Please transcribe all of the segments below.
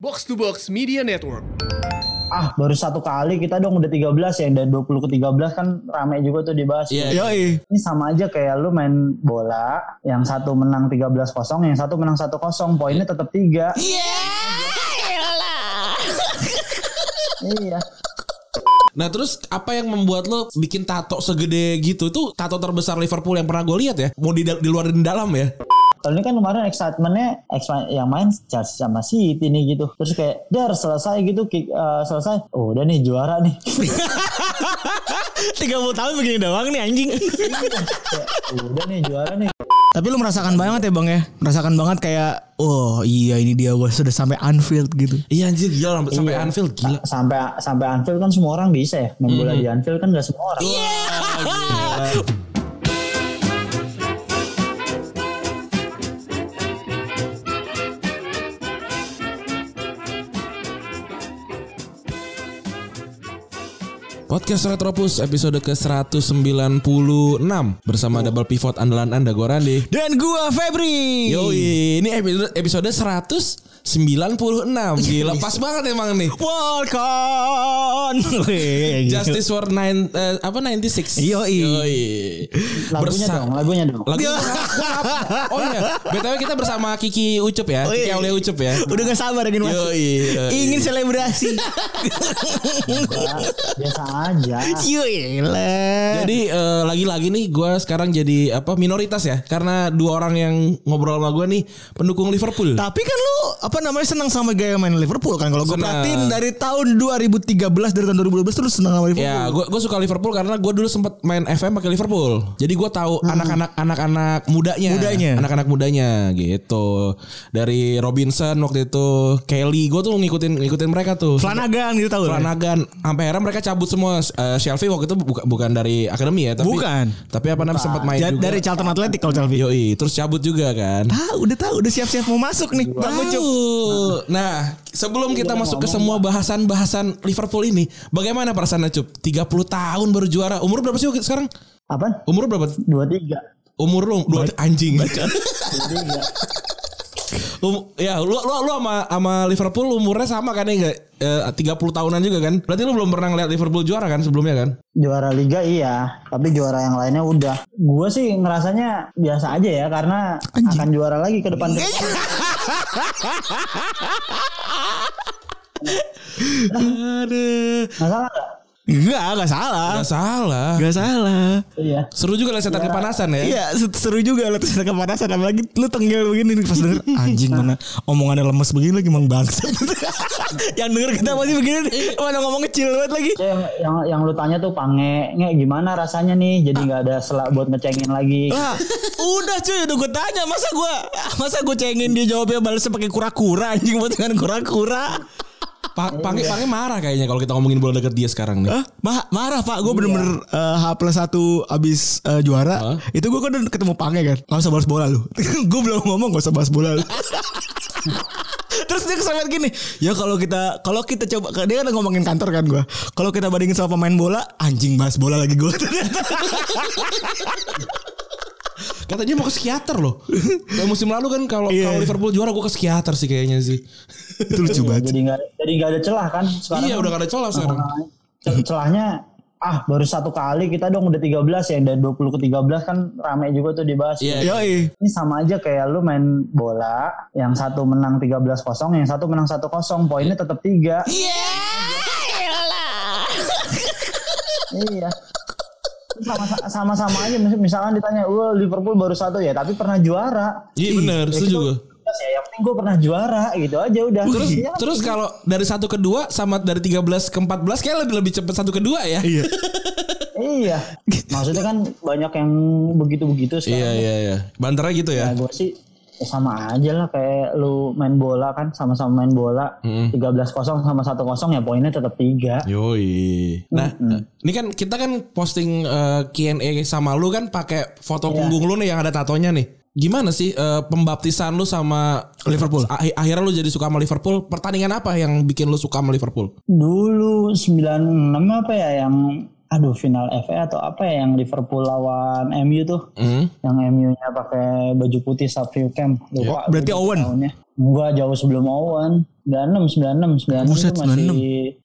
Box to Box Media Network. ah baru satu kali kita dong udah 13 ya dari 20 ke 13 kan rame juga tuh dibahas. Iya. Yoi. Ini sama aja kayak lu main bola, yang satu menang 13-0, yang satu menang 1-0, poinnya tetap 3. Iya. Nah terus apa yang membuat lo bikin tato segede gitu? Itu tato terbesar Liverpool yang pernah gue lihat ya. Mau di, di luar dan di dalam ya. Kalau ini kan kemarin excitementnya exci- yang main Chelsea sama City nih gitu. Terus kayak dar selesai gitu kick, eh, selesai. Oh, udah nih juara nih. 30 tahun begini doang nih anjing. Kayak, udah nih juara nih. Tapi lu merasakan banget ya bang ya. Merasakan banget kayak oh iya ini dia gue sudah sampai Anfield gitu. Iya anjir gila sampai, sampai Iya. Anfield gila. Sampai sampai Anfield kan semua orang bisa ya. Main bola di Anfield kan gak semua orang. Podcast Retropus episode ke-196 bersama double pivot andalan Anda gue Randi. Dan gua Febri. Yoi, ini episode episode 196. Gila pas banget emang nih. Walk on. Wih, Justice for nine, eh, apa 96. Yoi. Lagunya Bersa- dong, lagunya dong. Lagu Oh iya, BTW kita bersama Kiki Ucup ya. Oh, Kiki. Aulia Ucup ya. Udah gak sabar ingin masuk. Yoi, yoi. Ingin selebrasi. Biasa aja. Yoi lah. Jadi eh, lagi-lagi nih gue sekarang jadi apa minoritas ya karena dua orang yang ngobrol sama gue nih pendukung Liverpool. Tapi kan lu apa namanya senang sama gaya main Liverpool kan kalau gue perhatiin dari tahun 2013 dari tahun 2012 terus senang sama Liverpool. Ya, gue gue suka Liverpool karena gue dulu sempat main FM pakai Liverpool. Jadi gue tahu anak-anak anak-anak mudanya, Mudanya. anak-anak mudanya gitu. Dari Robinson waktu itu, Kelly, gue tuh ngikutin ngikutin mereka tuh. Flanagan gitu tahu. lah. Flanagan sampai akhirnya mereka cabut semua Eh, Shelby waktu itu buka- bukan dari akademi ya tapi Bukan. tapi apa namanya sempat main juga dari Charlton Athletic kalau Calvi. Yoi, terus cabut juga kan. Tahu, udah tahu, udah siap-siap mau masuk nih. Bang Nah, sebelum kita masuk ke semua bahasan-bahasan Liverpool ini, bagaimana perasaan Cup? 30 tahun baru juara. Umur berapa sih sekarang? Apa? Umur berapa? 23. Umur lu dua anjing. 23. Um, ya, lu lu lu sama sama Liverpool umurnya sama kan ya enggak? Eh, 30 tahunan juga kan? Berarti lu belum pernah ngeliat Liverpool juara kan sebelumnya kan? Juara liga iya, tapi juara yang lainnya udah. Gue sih ngerasanya biasa aja ya karena akan juara lagi ke depan. Aduh. Masalah nggak? Enggak, enggak salah. Gak salah. Enggak salah. Iya. Seru juga lah setan kepanasan ya. Iya, se- seru juga lah ada kepanasan apalagi lu tenggel begini nih pas denger anjing mana omongannya lemes begini lagi emang bangsa. yang denger kita masih begini nih, mana ngomong kecil banget lagi. Yang, yang yang lu tanya tuh pange nge gimana rasanya nih jadi nggak ada selak buat ngecengin lagi. Lah, udah cuy, udah gue tanya masa gue masa gue cengin dia jawabnya balasnya pakai kura-kura anjing buat dengan kura-kura. Pa- Pange Pange marah kayaknya kalau kita ngomongin bola deket dia sekarang nih. Hah? Ma- marah pak, gue bener-bener eh, H plus satu abis eh, juara. Hah? Itu gue kan ketemu Pange kan, gak usah balas bola lu. gue belum ngomong gak usah balas bola lu. Terus dia kesampean gini, ya kalau kita kalau kita coba dia kan ngomongin kantor kan gue. Kalau kita bandingin sama pemain bola, anjing bahas bola lagi gue. Katanya mau ke psikiater loh. Kayak musim lalu kan kalau Iya. kalau Liverpool juara gue ke psikiater sih kayaknya sih. Itu lucu Iya, banget. jadi nggak jadi nggak ada celah kan sekarang. iya kan, udah gak ada celah sekarang. eh, ce- celahnya ah baru satu kali kita dong udah 13 ya dari 20 ke 13 kan rame juga tuh dibahas. Iya. Yoi. Ini sama aja kayak lu main bola, yang satu menang 13-0, yang satu menang 1-0, poinnya tetap 3. Iya. Sama- Sama-sama aja mis- misalkan ditanya, "Wah, Liverpool baru satu ya, tapi pernah juara." Iya benar, Ya, setuju gue. Ya, yang penting gue pernah juara gitu aja udah. Terus Iya, terus kalau dari satu ke dua sama dari 13 ke 14 kayak lebih lebih cepet satu ke dua ya. Iya. Iya. Maksudnya kan banyak yang begitu-begitu Iya sekarang. iya iya. Banternya gitu Ya ya. gue sih ya sama aja lah kayak lu main bola kan sama-sama main bola Mm-mm. 13-0 sama 1-0 ya poinnya tetap 3 Yoi. Nah, ini kan kita kan posting eh, Q&A sama lu kan pakai foto punggung lu nih yang ada tatonya nih. Gimana sih eh, pembaptisan lu sama Liverpool? Ah- akhirnya lu jadi suka sama Liverpool. Pertandingan apa yang bikin lu suka sama Liverpool? dulu 96 apa ya yang aduh final FA atau apa ya yang Liverpool lawan MU tuh Hmm? yang MU-nya pakai baju putih saat view camp lupa Berarti gua Owen? tahunnya. Gua jauh sebelum Owen 96 96 96 Buset, tuh masih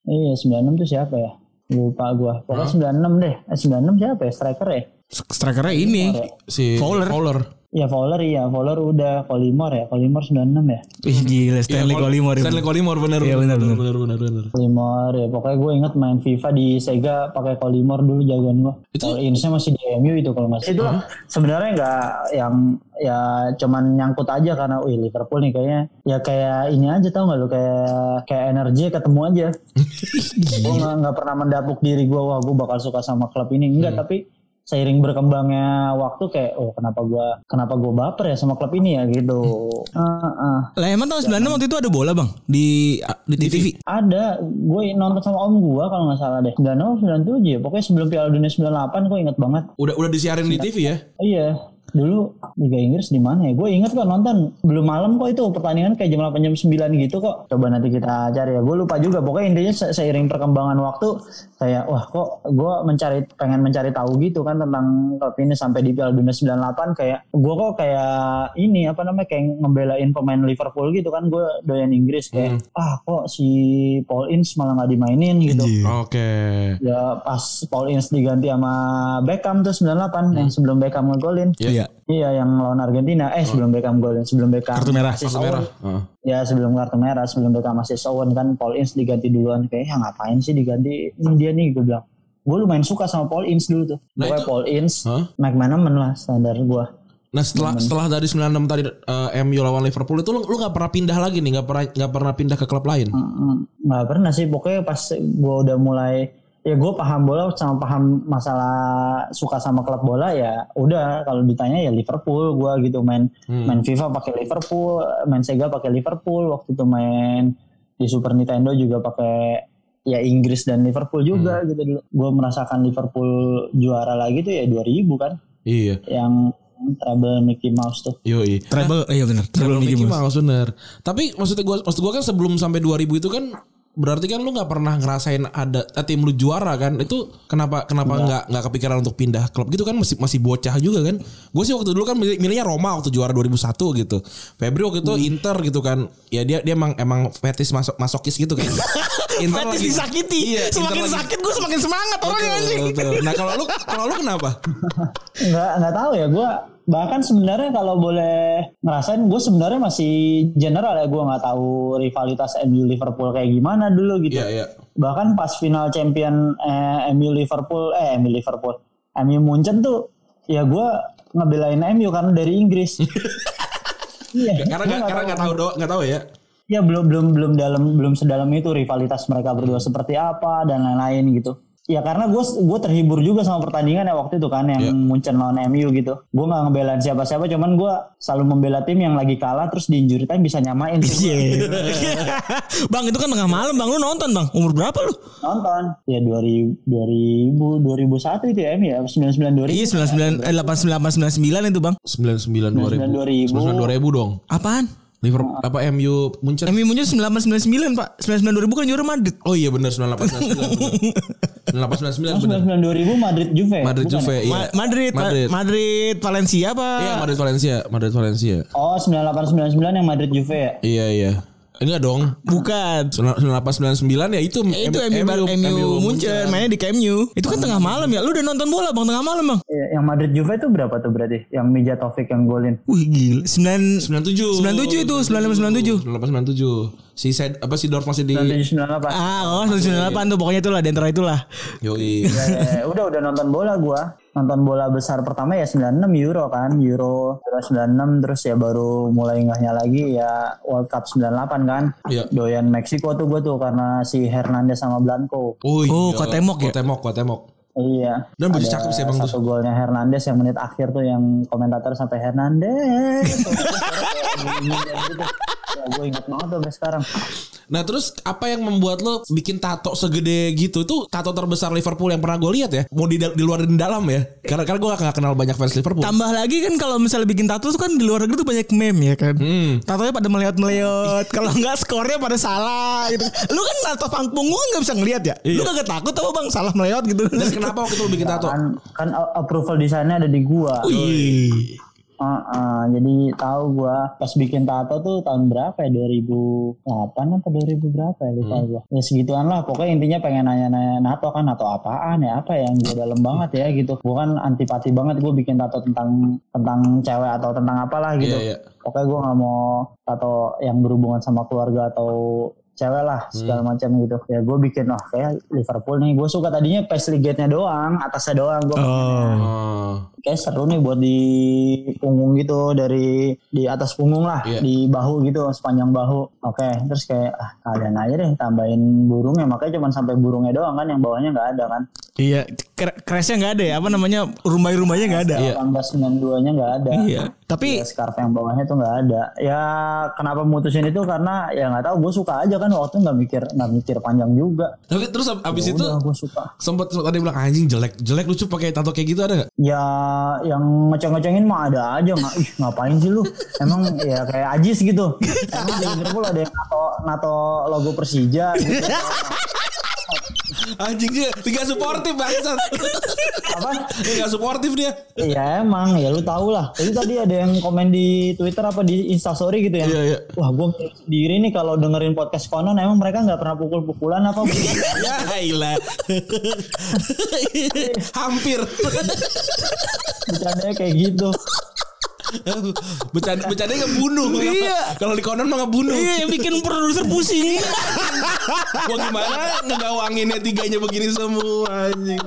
iya 96 tuh siapa ya? Lupa gua. Pokoknya 96 deh. Eh, 96 siapa ya? Striker ya? Strikernya ini. Si Fowler. Fowler. Ya Fowler iya, Fowler udah Kolimor ya. Kolimor 96 ya. Ih gila Stanley Iya, Colimore. Stanley Colimore bener. Iya, bener, bener. bener bener bener. Kolimor ya. Pokoknya gue inget main FIFA di Sega pakai Kolimor dulu jagoan gua. Itu- Kalau Insnya masih di MU itu kalau masih. Itu sebenarnya nggak yang ya cuman nyangkut aja karena wih Liverpool nih kayaknya ya kayak ini aja tau nggak lu kayak kayak energi ketemu aja. gue nggak nggak pernah mendapuk diri gue wah gue bakal suka sama klub ini enggak tapi seiring berkembangnya waktu kayak oh kenapa gua kenapa gua baper ya sama klub ini ya gitu. Heeh. Lah emang tahun 96 waktu itu ada bola bang di di TV. Ada, gue nonton sama om gua kalau nggak salah deh. 96 97 ya, pokoknya sebelum Piala Dunia 98 gue inget banget. Udah udah disiarin di TV ya? Iya, dulu Liga Inggris di mana ya? Gue inget kok nonton belum malam kok itu pertandingan kayak jam 8 jam 9 gitu kok. Coba nanti kita cari ya. Gue lupa juga. Pokoknya intinya se- seiring perkembangan waktu kayak wah kok gue mencari pengen mencari tahu gitu kan tentang klub ini sampai di Piala Dunia 98 kayak gue kok kayak ini apa namanya kayak ngebelain pemain Liverpool gitu kan gue doyan Inggris kayak ah kok si Paul Ince malah nggak dimainin gitu. Oke. Ya pas Paul Ince diganti sama Beckham tuh 98 yang sebelum Beckham ngegolin. Iya. Iya yang lawan Argentina. Eh sebelum Beckham golin, sebelum Beckham Kartu merah. Kartu merah. Heeh. Ya sebelum kartu merah, sebelum Beckham masih Owen kan Paul Ince diganti duluan. Kayak ya ngapain sih diganti ini dia nih gue bilang. Gue lumayan suka sama Paul Ince dulu tuh. Nah, Pokoknya itu- Paul Ince, Hah? McManaman lah standar gue. Nah setelah setelah dari 96 tadi eh, MU lawan Liverpool itu lu lu gak pernah pindah lagi nih, gak pernah nggak pernah pindah ke klub lain. nggak pernah sih pokoknya pas gue udah mulai ya gue paham bola sama paham masalah suka sama klub bola ya udah kalau ditanya ya Liverpool gue gitu main main FIFA pakai Liverpool main Sega pakai Liverpool waktu itu main di Super Nintendo juga pakai ya Inggris dan Liverpool juga gitu dulu gue merasakan Liverpool juara lagi tuh ya 2000 kan Iya. yang treble Mickey Mouse tuh Yoi. Treble, iya benar. Treble Mickey Mickey Mouse. Mouse bener. Tapi maksudnya gua maksud gua kan sebelum sampai 2000 itu kan berarti kan lu nggak pernah ngerasain ada eh, tim lu juara kan? Itu kenapa kenapa nggak. nggak kepikiran untuk pindah klub? Gitu kan masih masih bocah juga kan? Gue sih waktu dulu kan milih- milihnya Roma waktu juara 2001 gitu. Febri waktu itu Inter gitu kan. Ya dia dia emang emang fetis masok masokis gitu kan. Inter Fetis disakiti. iya, Inter semakin lagi- sakit gue semakin semangat orangnya Betul, anjing. nah kalau lu kalau lu kenapa? Nggak nggak tahu ya gue bahkan sebenarnya kalau boleh ngerasain gue sebenarnya masih general ya gue nggak tahu rivalitas MU Liverpool kayak gimana dulu gitu. Iya iya. Bahkan pas final champion eh, MU Liverpool eh MU Liverpool MU Munchen tuh ya gue ngebelain MU karena dari Inggris. Iya karena nggak karena nggak tahu. nggak tahu ya? Ya belum belum belum dalam belum sedalam itu rivalitas mereka berdua seperti apa dan lain-lain gitu ya karena gue gue terhibur juga sama pertandingan ya waktu itu kan yang Iya. Munchen lawan MU gitu gue nggak ngebelain siapa-siapa cuman gue selalu membela tim yang lagi kalah terus di injury time bisa nyamain. Iya. bang itu kan tengah malam bang lu nonton bang umur berapa lu? nonton ya 2000 2000 2001 itu ya MU ya 99 2000 Iya 99 eh 89 89 itu bang. 99 2000 2000. 99 2000 dong Apaan? Liverpool apa MU Munchen MU muncul 1999 pak 99 2000 kan juara Madrid. Oh iya benar 98 99. 98 99 benar. 99 2000 Madrid Juve Madrid bukan Juve ya? iya. Ma- Madrid, Madrid, Madrid. Valencia apa? Iya Madrid Valencia, Madrid Valencia. oh 98 99 yang Madrid Juve ya Iya iya. Enggak dong. Bukan. 9899 ya itu Eh, itu MU, MU, MU Munchen mainnya di Camp Nou. Itu kan tengah malam ya. Lu udah nonton bola bang tengah malam bang. Iya, yang Madrid Juve itu berapa tuh berarti yang Mijatovic yang golin Wih gila. 9 97. 97 itu 9697. 9897. Si Sed, apa si Dorf masih di 97 98 Ah, oh 98 tuh pokoknya itulah di antara itulah. Yoi. Eh, udah udah nonton bola gua nonton bola besar pertama ya 96 Euro kan Euro Euro 96 terus ya baru mulai ngahnya lagi ya World Cup 98 kan Iya. doyan Meksiko tuh gua tuh karena si Hernandez sama Blanco Oh, Oh, iya. Cuauhtemoc ya? Cuauhtemoc, Cuauhtemoc. iya Dan baju Ada cakep sih tuh. satu golnya Hernandez yang menit akhir tuh yang komentator sampai Hernandez ya, gue inget banget sampai sekarang Nah terus apa yang membuat lo bikin tato segede gitu Itu tato terbesar Liverpool yang pernah gue lihat ya Mau di, di luar dan di dalam ya Karena karena gue gak kenal banyak fans Liverpool Tambah lagi kan kalau misalnya bikin tato tuh kan di luar negeri tuh banyak meme ya kan. Hmm. Tatonya pada melihat-melihat. kalau enggak skornya pada salah gitu. Lu kan tato pang punggung nggak bisa ngelihat ya. Lu Iya. kagak takut apa bang salah melihat gitu. Dan kenapa waktu itu lo bikin tato? kan kan approval desainnya ada di gua Wih. Ah, ah, jadi tahu gua pas bikin tato tuh tahun berapa ya 2008 apa 2000 berapa ya lupa Hmm. gua. Ya segituan lah pokoknya intinya pengen nanya-nanya nato kan nato apaan ya apa yang gua dalam banget ya gitu. Gua kan antipati banget gua bikin tato tentang tentang cewek atau tentang apalah gitu. Iya, iya. Pokoknya gua nggak mau tato yang berhubungan sama keluarga atau cewek lah segala Hmm. macam gitu ya gue bikin oh kayak Liverpool nih gue suka tadinya paisley gate-nya doang atasnya doang gue Oh. Kayak seru nih buat di punggung gitu dari di atas punggung lah Iya. di bahu gitu sepanjang bahu oke terus kayak ah kalian aja deh tambahin burungnya makanya cuma sampai burungnya doang kan yang bawahnya nggak ada kan Iya, crashnya nggak ada ya? Apa namanya rumbai-rumbainya nggak ada? Iya. 1892 nya nggak ada Iya. Tapi ya, scarf yang bawahnya tuh nggak ada. Ya kenapa mutusin itu? Karena ya nggak tahu gue suka aja kan waktu nggak mikir nggak mikir panjang juga. Tapi terus ab- abis itu udah gue suka. sempat sempat ada yang bilang anjing jelek. Jelek lucu pakai tato kayak gitu ada nggak? ya yang ngeceng-ngecengin mah ada aja. Nggak ih ngapain sih lu? Emang ya kayak ajis gitu. Emang di Liverpool ada yang nato nato logo Persija gitu. Anjing dia tiga suportif bangsat. apa nggak suportif dia. ya emang ya lu tau lah jadi tadi ada yang komen di Twitter apa di Instastory gitu ya Iya iya. wah gue sendiri nih kalau dengerin podcast konon emang mereka nggak pernah pukul-pukulan apa Ya ilah. Hampir. bercandanya kayak gitu Bercanda bercanda ngebunuh. Iya. Kalau di konon mah ngebunuh. iya yang bikin produser pusing. Gua gimana ngegawanginnya tiganya begini semua anjing.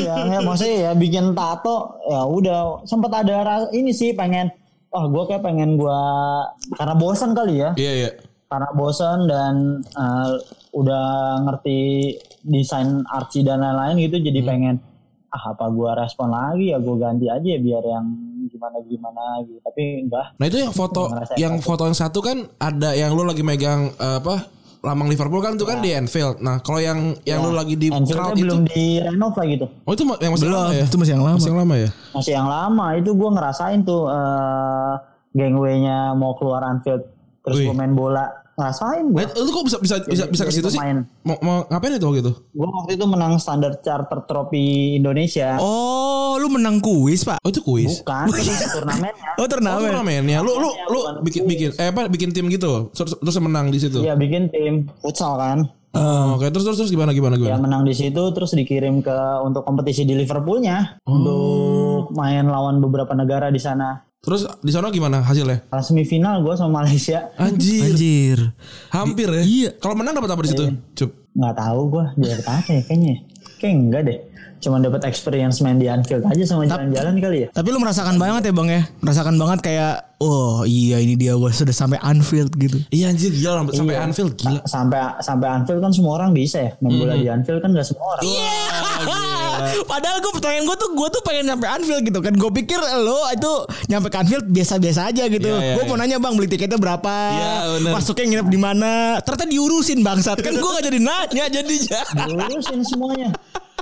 iya ya maksudnya ya bikin tato ya udah sempat ada ini sih pengen oh gue kayak pengen gua karena bosan kali ya Iya iya. karena bosan dan uh, udah ngerti desain archie dan lain-lain gitu jadi pengen ah apa gua respon lagi ya gue ganti aja ya biar yang gimana gimana gitu tapi enggak Nah itu yang foto yang foto yang satu kan ada yang lu lagi megang eh, apa lambang Liverpool kan itu kan di Anfield. Nah kalau yang yang lu lagi di crowd itu belum direnov lah gitu Oh itu yang masih Belum, lama ya? itu masih yang lama. Masih yang lama ya? masih yang lama itu gue ngerasain tuh uh, gangway-nya mau keluar Anfield terus gue main bola ngerasain gue Nah, itu kok bisa bisa bisa bisa ke situ sih? Mau, mau ngapain itu gitu? gue waktu itu menang standar charter trophy Indonesia Oh, lu menang kuis, Pak. Oh itu kuis. bukan itu turnamennya Oh, Oh, turnamen. turnamennya. Lu lu lu bikin kuis. bikin eh apa bikin tim gitu. Terus, terus menang di situ. Iya bikin tim futsal kan Oh, Oke, terus terus terus gimana gimana ya gimana? menang di situ terus dikirim ke untuk kompetisi di Liverpoolnya Oh. untuk main lawan beberapa negara di sana Terus di sana gimana hasilnya? Pas semifinal gue sama Malaysia Anjir. Anjir. Hampir ya. Iya. Kalau menang dapat apa di situ? Cup. nggak tahu gue dapat apa ya kayaknya kayak enggak deh cuma dapat experience main di Anfield aja sama jalan-jalan kali ya Tapi lu merasakan banget ya, Bang ya? Merasakan banget kayak oh iya ini dia gua sudah sampai Anfield gitu. Iya anjir gila sampai sampai Anfield gila. sampai sampai Anfield kan semua orang bisa ya main bola di Anfield kan nggak semua orang Padahal gue pertanyaan gue tuh gue tuh pengen nyampe Anfield gitu kan. Gue pikir lo itu nyampe ke Anfield biasa-biasa aja gitu. Iya, iya, gue mau iya. nanya bang beli tiketnya berapa? Iya, bener. Masuknya nginep di mana? Ternyata diurusin bangsat kan gue gak jadi nanya jadinya. Lurusin semuanya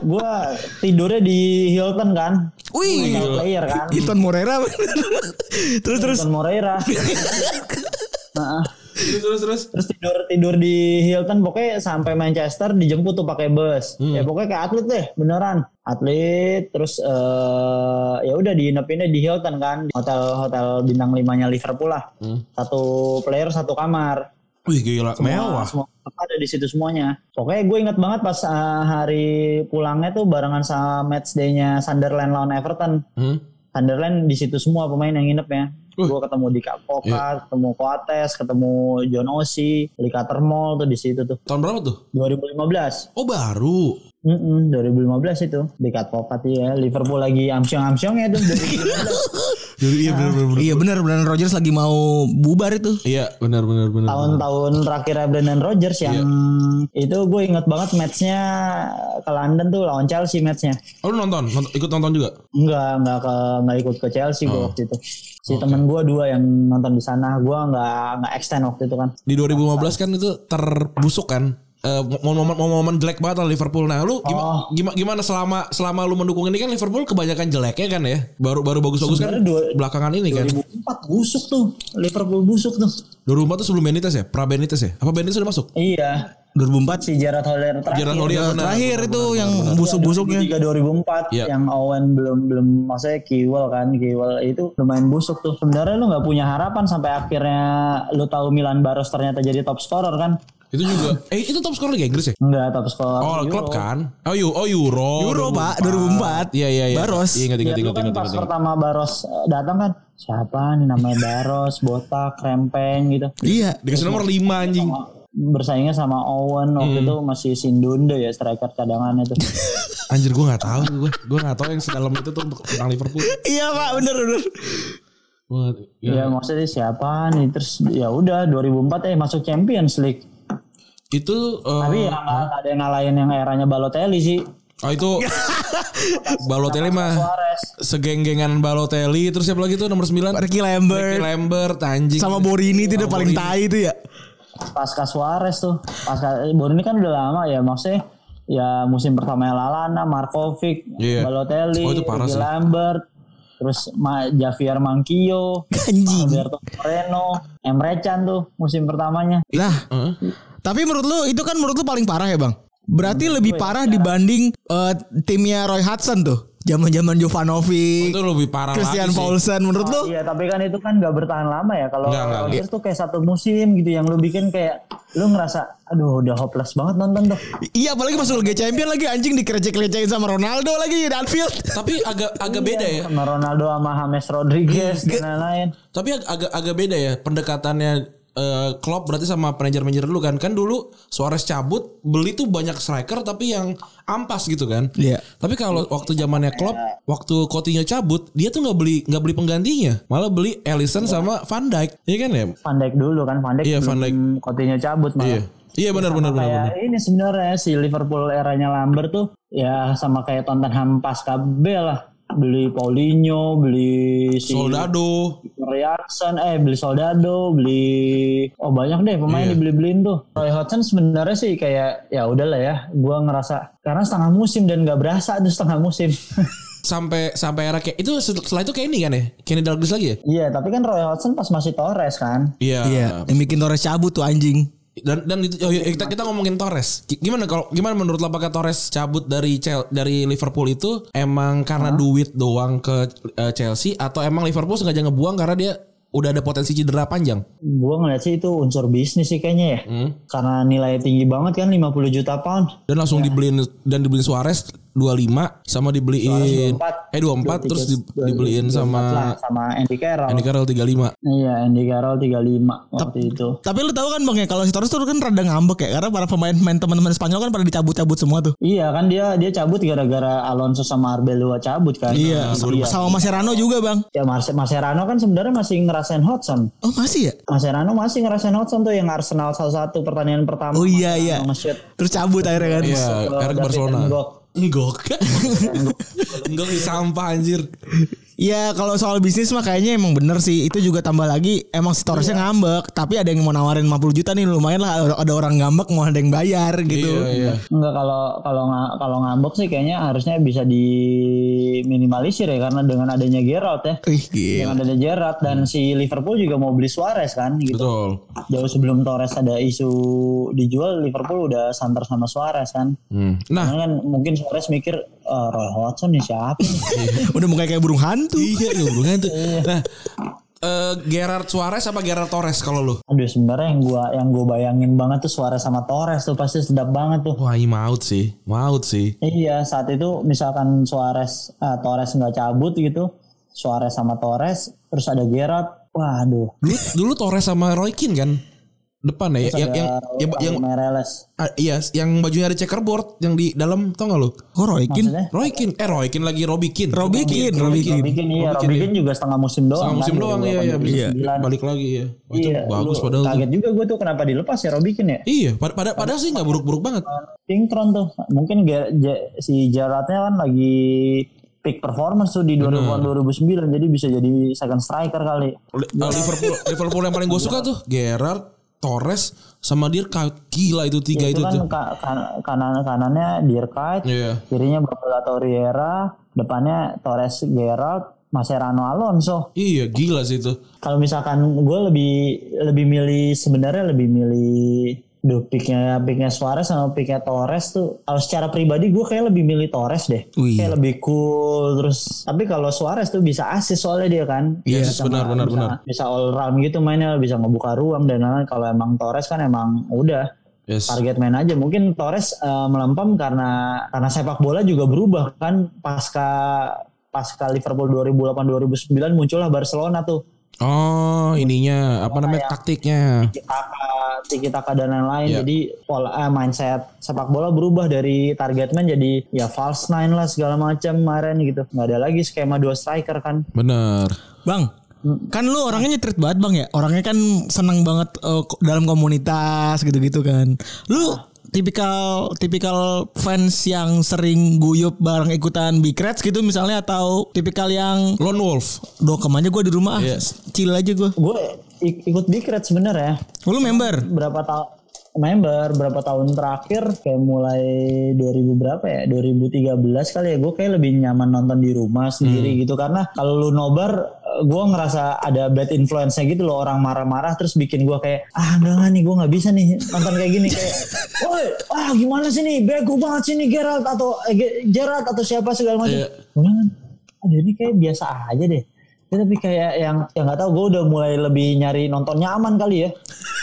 gue tidurnya di Hilton kan Wih, player kan Iton Morera. terus terus. Hilton Moreira Nah, Terus terus terus. terus tidur tidur di Hilton pokoknya sampai Manchester dijemput tuh pakai bus Hmm. ya pokoknya kayak atlet deh beneran atlet terus eh ya udah diinepinnya di Hilton kan hotel hotel bintang limanya Liverpool lah Hmm. satu player satu kamar Wih gila mewah. semua ada di situ semuanya pokoknya gue inget banget pas eh, hari pulangnya tuh barengan sama match day-nya Sunderland lawan Everton Hmm. Sunderland di situ semua pemain yang nginep ya. Uh. Gue ketemu di Kapoka, Iya. ketemu Coates, ketemu John Osi, di Catermall tuh di situ tuh. Tahun berapa tuh? 2015. Oh baru. Mm 2015 itu di Katpokat ya. Liverpool lagi amsyong-amsyong ya tuh 2015. Iya benar benar. Iya benar Brandon Rogers lagi mau bubar itu. Iya benar benar benar. Tahun-tahun terakhirnya Brendan Rodgers yang itu gue inget banget matchnya ke London tuh lawan Chelsea matchnya. Oh lu nonton? Nont- ikut nonton juga? Enggak, enggak ke enggak ikut ke Chelsea gue waktu itu. Si temen gue dua yang nonton di sana, gue enggak enggak extend waktu itu kan. Di 2015 kan itu terbusuk kan? Eh, momen-momen momen jelek banget lah Liverpool. Nah, lu gimana, gimana gimana selama selama lu mendukung ini kan Liverpool kebanyakan jeleknya kan ya? Baru baru bagus-bagus kan dua- belakangan ini kan. 2004 busuk tuh, Liverpool busuk tuh. 2004 tuh sebelum Benitez ya? Pra Benitez ya? Apa Benitez sudah masuk? Iya. 2004 si Gerard Holler terakhir. Gerard Holler, Ya, terakhir benar, itu benar, yang busuk-busuknya. 2003 2004 Iya. yang Owen belum belum maksudnya Kiwel kan Kiwel itu lumayan busuk tuh sebenarnya lu nggak punya harapan sampai akhirnya lu tahu Milan Baros ternyata jadi top scorer kan Itu juga eh itu top scorer Liga Inggris ya? enggak top scorer Oh, Euro. klub kan? Oh, Euro, oh Euro. Euro, Pak, 2004. Iya, iya, iya. Baros. Iya, ingat, ingat, lu ingat, kan ingat, pas pertama Baros eh, datang kan siapa nih namanya Baros botak krempeng gitu Iya. Dikasih nomor 5 anjing. bersaingnya sama Owen waktu itu masih Sindunde ya striker cadangannya tuh Anjir gue gak tahu gue. Gue gak tahu yang sedalam itu tuh untuk tentang Liverpool. Iya, Pak, bener bener. Gua, ya. ya. maksudnya siapa nih terus ya udah 2004 eh masuk Champions League Itu eh, Tapi ya nggak nggak ada yang ngalahin yang eranya Balotelli sih. Oh itu Balotelli mah segeng-gengan Balotelli terus siapa lagi tuh nomor 9? Ricky Lambert. Ricky Lambert anjing. Sama Borini itu udah paling Borini. tai itu ya. Pasca Suarez tuh. Pasca baru ini kan udah lama ya maksudnya ya musim pertama Lalana, Markovic, Iya. Balotelli, Oh, itu parah Ricky sih. Lambert, terus Ma, Javier Anjing. Alberto Moreno, Emre Can tuh musim pertamanya. Lah, Heeh. Tapi menurut lu itu kan menurut lu paling parah ya, Bang? Berarti lebih parah dibanding eh, timnya Roy Hudson tuh. Zaman-zaman Jovanovic, Itu lebih parah Christian lagi. Paulsen menurut lu? Iya tapi kan itu kan gak bertahan lama ya kalau Rodgers tuh kayak satu musim gitu yang lu bikin kayak lu ngerasa aduh udah hopeless banget nonton tuh. Iya, apalagi masuk Liga Champion lagi anjing dikerecek-kerecekin sama Ronaldo lagi di Anfield. Tapi agak agak beda ya. sama Ronaldo sama James Rodriguez dan lain-lain. Tapi ag- agak agak beda ya pendekatannya eh, Klopp berarti sama manajer-manajer dulu kan. Kan dulu Suarez cabut, beli tuh banyak striker tapi yang ampas gitu kan. Iya. Tapi kalau waktu zamannya Klopp, waktu Coutinho cabut, dia tuh nggak beli nggak beli penggantinya, malah beli Alisson sama Van Dijk. Iya kan ya? Van Dijk dulu kan Van Dijk Iya, Van Dijk. Coutinho cabut malah. Iya. Iya benar benar benar. Kayak benar. ini sebenarnya si Liverpool eranya Lambert tuh ya sama kayak Tottenham pasca Bale lah. Beli Paulinho, beli si Soldado. Reaction, eh beli Soldado, beli oh banyak deh pemain Iya. dibeli-beliin tuh. Roy Hodgson sebenarnya sih kayak ya udahlah ya, gua ngerasa karena setengah musim dan nggak berasa tuh setengah musim. Sampai sampai era kayak itu setelah itu kayak ini kan ya? Kenny Dalglish lagi ya? Iya, tapi kan Roy Hodgson pas masih Torres kan. Iya. Iya, yang bikin Torres cabut tuh anjing. Dan dan itu, oh, iya, kita kita ngomongin Torres. Gimana kalau gimana menurut lo apakah Torres cabut dari Chel- dari Liverpool itu emang karena duit doang ke eh, Chelsea atau emang Liverpool sengaja ngebuang karena dia udah ada potensi cedera panjang? Gua ngeliat sih itu unsur bisnis sih kayaknya ya. Hmm. Karena nilai tinggi banget kan 50 juta pound. Dan langsung dibeliin dan dibeliin Suarez 25 sama dibeliin 24. eh 24 terus di- dibeliin Lah, sama sama Andy Carroll. Andy Carroll 35. Iya, Andy Carroll 35 waktu itu. Tapi lu tahu kan Bang ya kalau si Torres tuh kan rada ngambek ya karena para pemain-pemain teman-teman Spanyol kan pada dicabut-cabut semua tuh. Iya kan dia dia cabut gara-gara Alonso sama Arbeloa cabut kan. Iya, Iya. sama Mascherano juga, Bang. Ya Mas Mascherano kan sebenarnya masih ngerasain Hodgson. Oh, masih ya? Mascherano masih ngerasain Hodgson tuh yang Arsenal salah satu pertandingan pertama. Oh iya iya. Terus cabut akhirnya kan. Iya, David Barcelona. Ngok. Enggok. Enggok di sampah anjir. Iya kalau soal bisnis mah kayaknya emang bener sih Itu juga tambah lagi Emang si Torresnya ngambek Tapi ada yang mau nawarin 50 juta nih Lumayan lah ada- orang ngambek mau ada yang bayar gitu Iya, iya. Enggak kalau kalau kalau ngambek sih kayaknya harusnya bisa diminimalisir ya karena dengan adanya Gerrard ya. Ih gila Dengan adanya Gerrard dan si Liverpool juga mau beli Suarez kan gitu. Betul. Jauh sebelum Torres ada isu dijual Liverpool udah santer sama Suarez kan. Hmm. Nah, Karena kan mungkin Suarez mikir "Eh, Roy Hodgson nih siapa nih? Udah muka kayak burung hantu iya hubungan tuh. Nah, eh Gerard Suarez apa Gerard Torres kalau lu? Aduh sebenarnya yang gua yang gua bayangin banget tuh Suarez sama Torres tuh pasti sedap banget tuh. Wah, ini maut sih. Maut sih. Iya saat itu misalkan Suarez eh, Torres nggak cabut gitu, Suarez sama Torres terus ada Gerrard, waduh. Dulu, dulu Torres sama Roy Keane kan depan ya yang yang yang, yang Mereles. ah, iya yang bajunya ada checkerboard yang di dalam tau gak lu? Oh Roy Keane Maksudnya? Roy Keane eh Roy Keane lagi Keane Robbie Keane Robikin iya, Robikin, Robikin juga setengah musim doang. Setengah musim kan, doang iya iya 2008, 2009. balik lagi ya. Wah, itu Iya, bagus padahal. tuh. Kaget juga gue tuh kenapa dilepas ya Robikin ya. Iya, pad- pada padahal sih nggak buruk-buruk banget. Pinkron tuh. Mungkin si Gerrardnya kan lagi peak performance tuh di 2000 2009 jadi bisa jadi second striker kali. Li- Liverpool Liverpool yang paling gue suka tuh Gerrard, Torres sama Dirk gila itu tiga itu, itu, kan tuh. ka- kan- kanan kanannya Dirkait, Iya. kirinya Babala Torreira, depannya Torres Gerrard, Mascherano Alonso. Iya, gila sih itu. Kalau misalkan gue lebih lebih milih sebenarnya lebih milih Duh, picknya picknya Suarez sama picknya Torres tuh, kalau secara pribadi gue kayak lebih milih Torres deh, Wih. kayak lebih cool terus. Tapi kalau Suarez tuh bisa asis soalnya dia kan, Yes, Bisa benar, benar, bisa, benar. bisa all round gitu mainnya, bisa ngebuka ruang dan lain-lain. Kalau emang Torres kan emang udah Yes. target man aja. Mungkin Torres eh, melempem karena karena sepak bola juga berubah kan pasca pasca Liverpool 2008 2009 muncullah Barcelona tuh. Oh, ininya apa namanya taktiknya? tiki taka, tiki taka dan lain-lain. Iya. Jadi pola eh, mindset sepak bola berubah dari target man jadi ya false nine lah segala macam kemarin gitu. Nggak ada lagi skema dua striker kan. Bener. Bang, kan lu orangnya nyetrit banget bang ya. Orangnya kan seneng banget ko- dalam komunitas gitu-gitu kan. Lu tipikal tipikal fans yang sering guyup bareng ikutan big reds gitu misalnya atau tipikal yang Lone Wolf. dokem aja gue di rumah ah, Yes. chill aja gue. Gue ik- ikut Big Red sebenarnya. Lu member? Berapa tahun member berapa tahun terakhir? Kayak mulai 2000 berapa ya? 2013 kali ya. Gue kayak lebih nyaman nonton di rumah sendiri gitu. Karena kalau lu nobar gue ngerasa ada bad influence-nya gitu loh. Orang marah-marah terus bikin gue kayak ah enggak nih gue nggak bisa nih nonton kayak gini. Kayak woi ah gimana sih nih? Bego banget sih nih Gerald atau eh, Ge- Gerard atau siapa segala macam. Cuman, aduh ini kayak biasa aja deh Ya, tapi kayak yang yang nggak tahu gue udah mulai lebih nyari nonton nyaman kali ya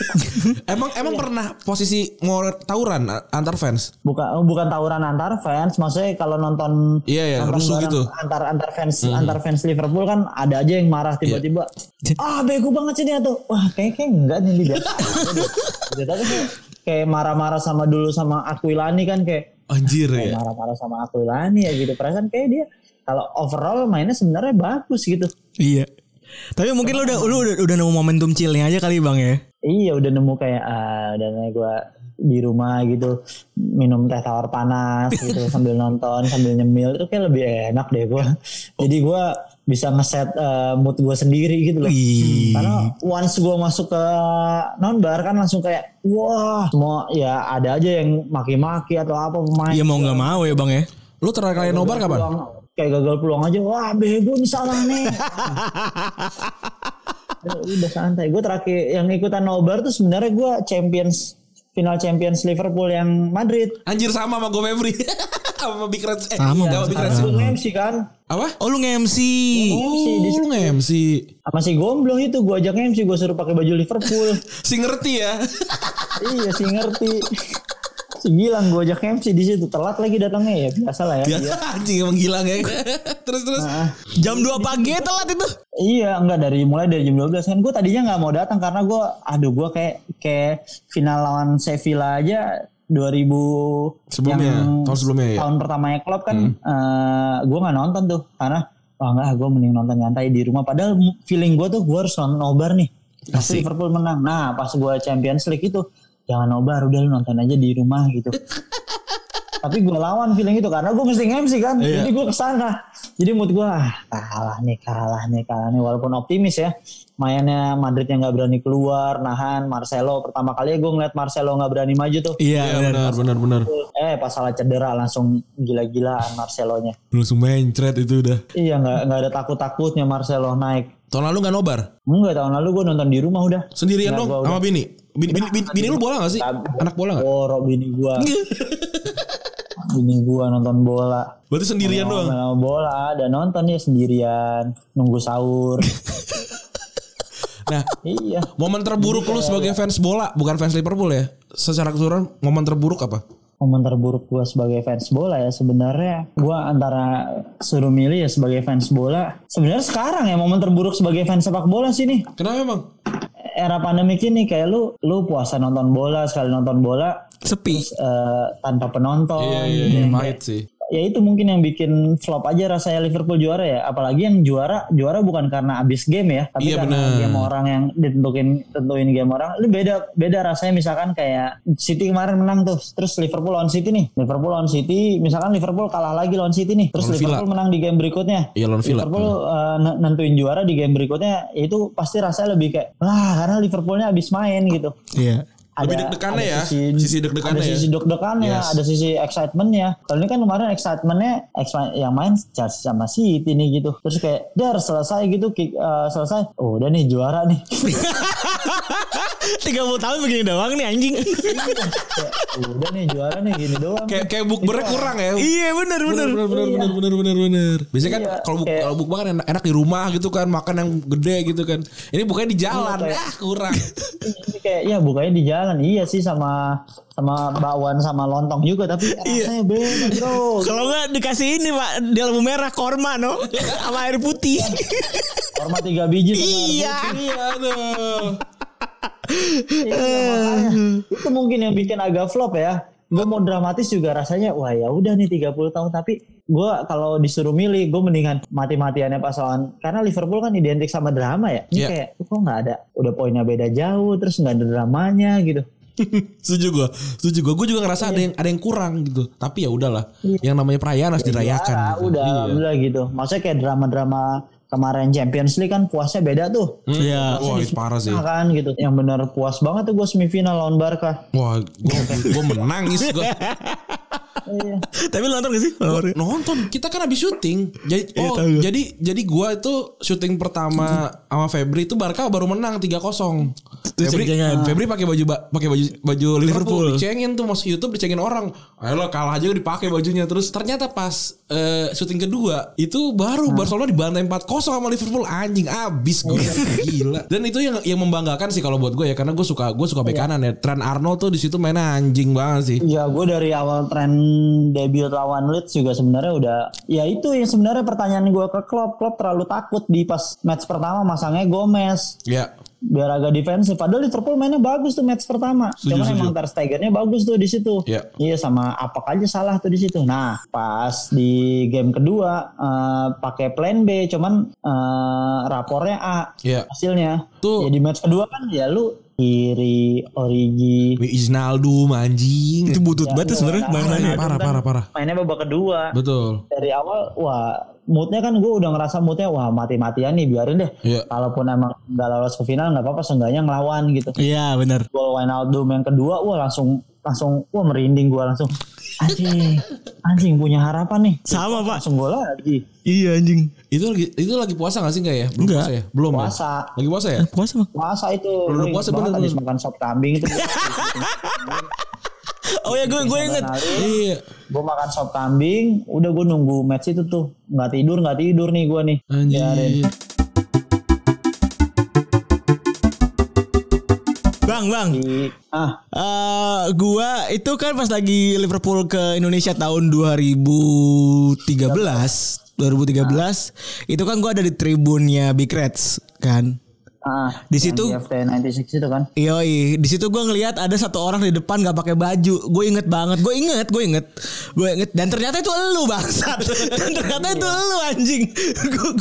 Emang emang pernah posisi mau tawuran a- antar fans? bukan bukan tawuran antar fans maksudnya kalau nonton Iya, iya, nonton rusuh gitu. antar antar fans antar fans Liverpool kan ada aja yang marah tiba-tiba ah bego banget sih dia tuh wah kayak kayak enggak nih dia. Gitu, tapi kayak marah-marah sama dulu sama Aquilani kan kayak Anjir ya. marah-marah sama Aquilani ya gitu perasaan kayak dia kalau overall mainnya sebenarnya bagus gitu Iya. Tapi mungkin lu udah lu udah, udah nemu momentum chillnya aja kali bang ya. Iya udah nemu kayak ah udah nih gue di rumah gitu minum teh tawar panas gitu sambil nonton sambil nyemil itu kayak lebih enak deh gue. Jadi gue bisa ngeset eh, mood gue sendiri gitu loh. Wih. Karena once gue masuk ke nonbar kan langsung kayak wah semua ya ada aja yang maki-maki atau apa pemain. Iya mau nggak mau ya bang ya. Lu terakhir kali nobar kapan? Peluang- kayak gagal peluang aja wah bego nih salah nih Ya udah santai gue terakhir yang ikutan nobar tuh sebenarnya gue champions final champions Liverpool yang Madrid Anjir sama sama gue Febri. sama Big Reds. Eh, Sama, sama Big Reds. gue nge-MC kan Apa? Oh lu nge-MC. Oh, lu nge-MC. sama si Gomblong itu gue ajak nge-MC gue suruh pakai baju Liverpool Si ngerti ya. iya sih ngerti si Gilang gue ajak nge-MC di situ telat lagi datangnya ya biasa lah ya, Dia- anjing emang gila ya. terus terus. Ah. Jam 2 pagi telat itu. Iya enggak dari mulai dari jam 12 kan gue tadinya nggak mau datang karena gue aduh gue kayak kayak final lawan Sevilla aja 2000 Sebelumnya, tahun sebelumnya ya? tahun pertamanya klub kan eh, gue nggak nonton tuh karena wah enggak gue mending nonton nyantai di rumah padahal feeling gue tuh gue harus nonton nobar nih pasti. Liverpool menang nah pas gue Champions League itu jangan nobar udah lu nonton aja di rumah gitu tapi gue lawan feeling itu karena gue mesti MC kan Iya. jadi gue ke sana jadi mood gue ah, kalah nih kalah nih kalah nih walaupun optimis ya mainnya Madrid yang nggak berani keluar nahan Marcelo pertama kali gue ngeliat Marcelo nggak berani maju tuh Iya Iya benar. benar benar benar. eh pas salah cedera langsung gila-gilaan Marcelonya Langsung mencret itu udah. iya nggak nggak ada takut-takutnya Marcelo naik Tahun lalu nggak nobar? enggak tahun lalu gue nonton di rumah udah Sendirian dong sama Bini. Bini, bini, bini, bini lu bola gak sih? Anak bola gak? Borok bini gua bini gua nonton bola Berarti sendirian doang. Nonton bola dan nonton ya sendirian nunggu sahur Nah, iya momen terburuk lu sebagai fans bola, bukan fans Liverpool ya? Secara keseluruhan, momen terburuk apa? momen terburuk gue sebagai fans bola ya sebenarnya gue antara suruh milih ya sebagai fans bola sebenarnya sekarang ya momen terburuk sebagai fans sepak bola sih nih Kenapa emang? Era pandemik ini kayak lu lu puasa nonton bola sekali nonton bola Sepi. eh, tanpa penonton Iya, iya, iya, pahit sih. Ya itu mungkin yang bikin flop aja rasanya Liverpool juara ya apalagi yang juara juara bukan karena abis game ya tapi Iya, karena bener. game orang yang ditentuin tentuin game orang itu beda beda rasanya misalkan kayak City kemarin menang tuh terus Liverpool lawan City nih Liverpool lawan City misalkan Liverpool kalah lagi lawan City nih terus Lawan Villa. Liverpool menang di game berikutnya Iya, lawan Villa. Liverpool uh, n- nentuin juara di game berikutnya ya itu pasti rasanya lebih kayak wah karena Liverpoolnya abis main gitu Iya. Lebih deg-degannya ya, sisi deg-degannya ada ya. sisi deg-degannya, Yes. ada sisi excitementnya. Kalau ini kan kemarin excitementnya exci- yang main Chelsea sama City nih gitu. Terus kayak dar selesai gitu, kick, uh, selesai. Oh udah nih juara nih. 30 tahun begini doang nih anjing. Udah nih juara nih gini doang. Kayak kayak bukbernya kurang ya. iya bener bener. Bener bener bener bener bener bener. Biasanya kan Iya, kalau buk kalau bukber kan enak, enak di rumah gitu kan makan yang gede gitu kan. Ini bukannya di jalan. Iya, kayak- ah kurang. Ini kayak ya bukanya di jalan iya sih sama sama bakwan sama lontong juga tapi rasanya beda bro. Kalau nggak dikasih ini pak di lampu merah korma no sama air putih. Korma tiga biji sama iya. Iya aduh. Iya, makanya. itu mungkin yang bikin agak flop ya. Gue mau dramatis juga rasanya wah ya udah nih 30 tahun tapi gue kalau disuruh milih gue mendingan mati-matiannya pas lawan karena Liverpool kan identik sama drama ya. Ini Iya. kayak kok nggak ada udah poinnya beda jauh terus nggak ada dramanya gitu. setuju gue, setuju gue. Gue juga ngerasa ada yang ada yang kurang gitu. Tapi ya udahlah. Yang namanya perayaan harus dirayakan. Juara, gitu. udah Iya. udah gitu. Maksudnya kayak drama-drama kemarin Champions League kan puasnya beda tuh. Iya. Wah itu parah sih. Kan gitu. Yang benar puas banget tuh gue semifinal lawan Barca. Wah, gue gue menangis gue. Iya. Tapi lu nonton gak sih? Nonton, kita kan habis syuting. Jadi Iya, oh, jadi jadi gua itu syuting pertama sama Febri itu Barca baru menang 3-0. Terus Febri. Febri pakai baju ba- pakai baju baju Liverpool, Liverpool. dicengin tuh masuk YouTube dicengin orang. Ayo lo kalah aja dipakai bajunya terus ternyata pas eh, syuting kedua itu baru Barcelona dibantai 4-0 sama Liverpool anjing abis gue gila. Dan itu yang yang membanggakan sih kalau buat gue ya karena gue suka gue suka bek kanan ya. Trent Arnold tuh di situ mainnya anjing banget sih. Ya gue dari awal tren debut lawan Leeds juga sebenarnya udah ya itu yang sebenarnya pertanyaan gue ke Klopp Klopp terlalu takut di pas match pertama masangnya Gomez Ya. biar agak defensif padahal Liverpool mainnya bagus tuh match pertama Setuju, cuman setuju. emang Ter Stegennya bagus tuh di situ Iya. iya sama apa aja salah tuh di situ nah pas di game kedua eh, pakai plan B cuman eh, rapornya A Iya. hasilnya Tuh. ya di match kedua kan ya lu kiri Origi Isnaldo anjing. Itu butut banget tuh sebenarnya Nah, mainannya. Parah, kan parah, parah. mainnya babak kedua Betul. dari awal wah moodnya kan gue udah ngerasa moodnya wah mati-matian nih biarin deh Iya. kalaupun emang nggak lolos ke final nggak apa-apa seenggaknya ngelawan gitu Iya benar. gol Wijnaldum yang kedua wah langsung langsung wah merinding gue langsung anjing anjing punya harapan nih Sama pak. langsung gol lagi Iya anjing. Itu lagi itu lagi puasa gak sih enggak ya? Belum Enggak. puasa ya? Belum ya? puasa Lagi puasa ya? Puasa mah. puasa itu Belum Gue puasa, bener, bener. makan sop kambing itu Oh ya gue gue inget. Iya. gue makan sop kambing udah gue nunggu match itu tuh nggak tidur nggak tidur nih gue nih Biarin. Anjir. Bang bang. Di- ah. Eh gua itu kan pas lagi Liverpool ke Indonesia tahun 2013 2013 itu kan gua ada di tribunnya Big Reds kan ah Di situ- di FT 96 itu kan Yoi, di situ gue ngelihat ada satu orang di depan nggak pakai baju. Gue inget banget, gue inget, gue inget, gue inget. Dan ternyata itu elu bangsat. Dan ternyata itu elu anjing. Gua-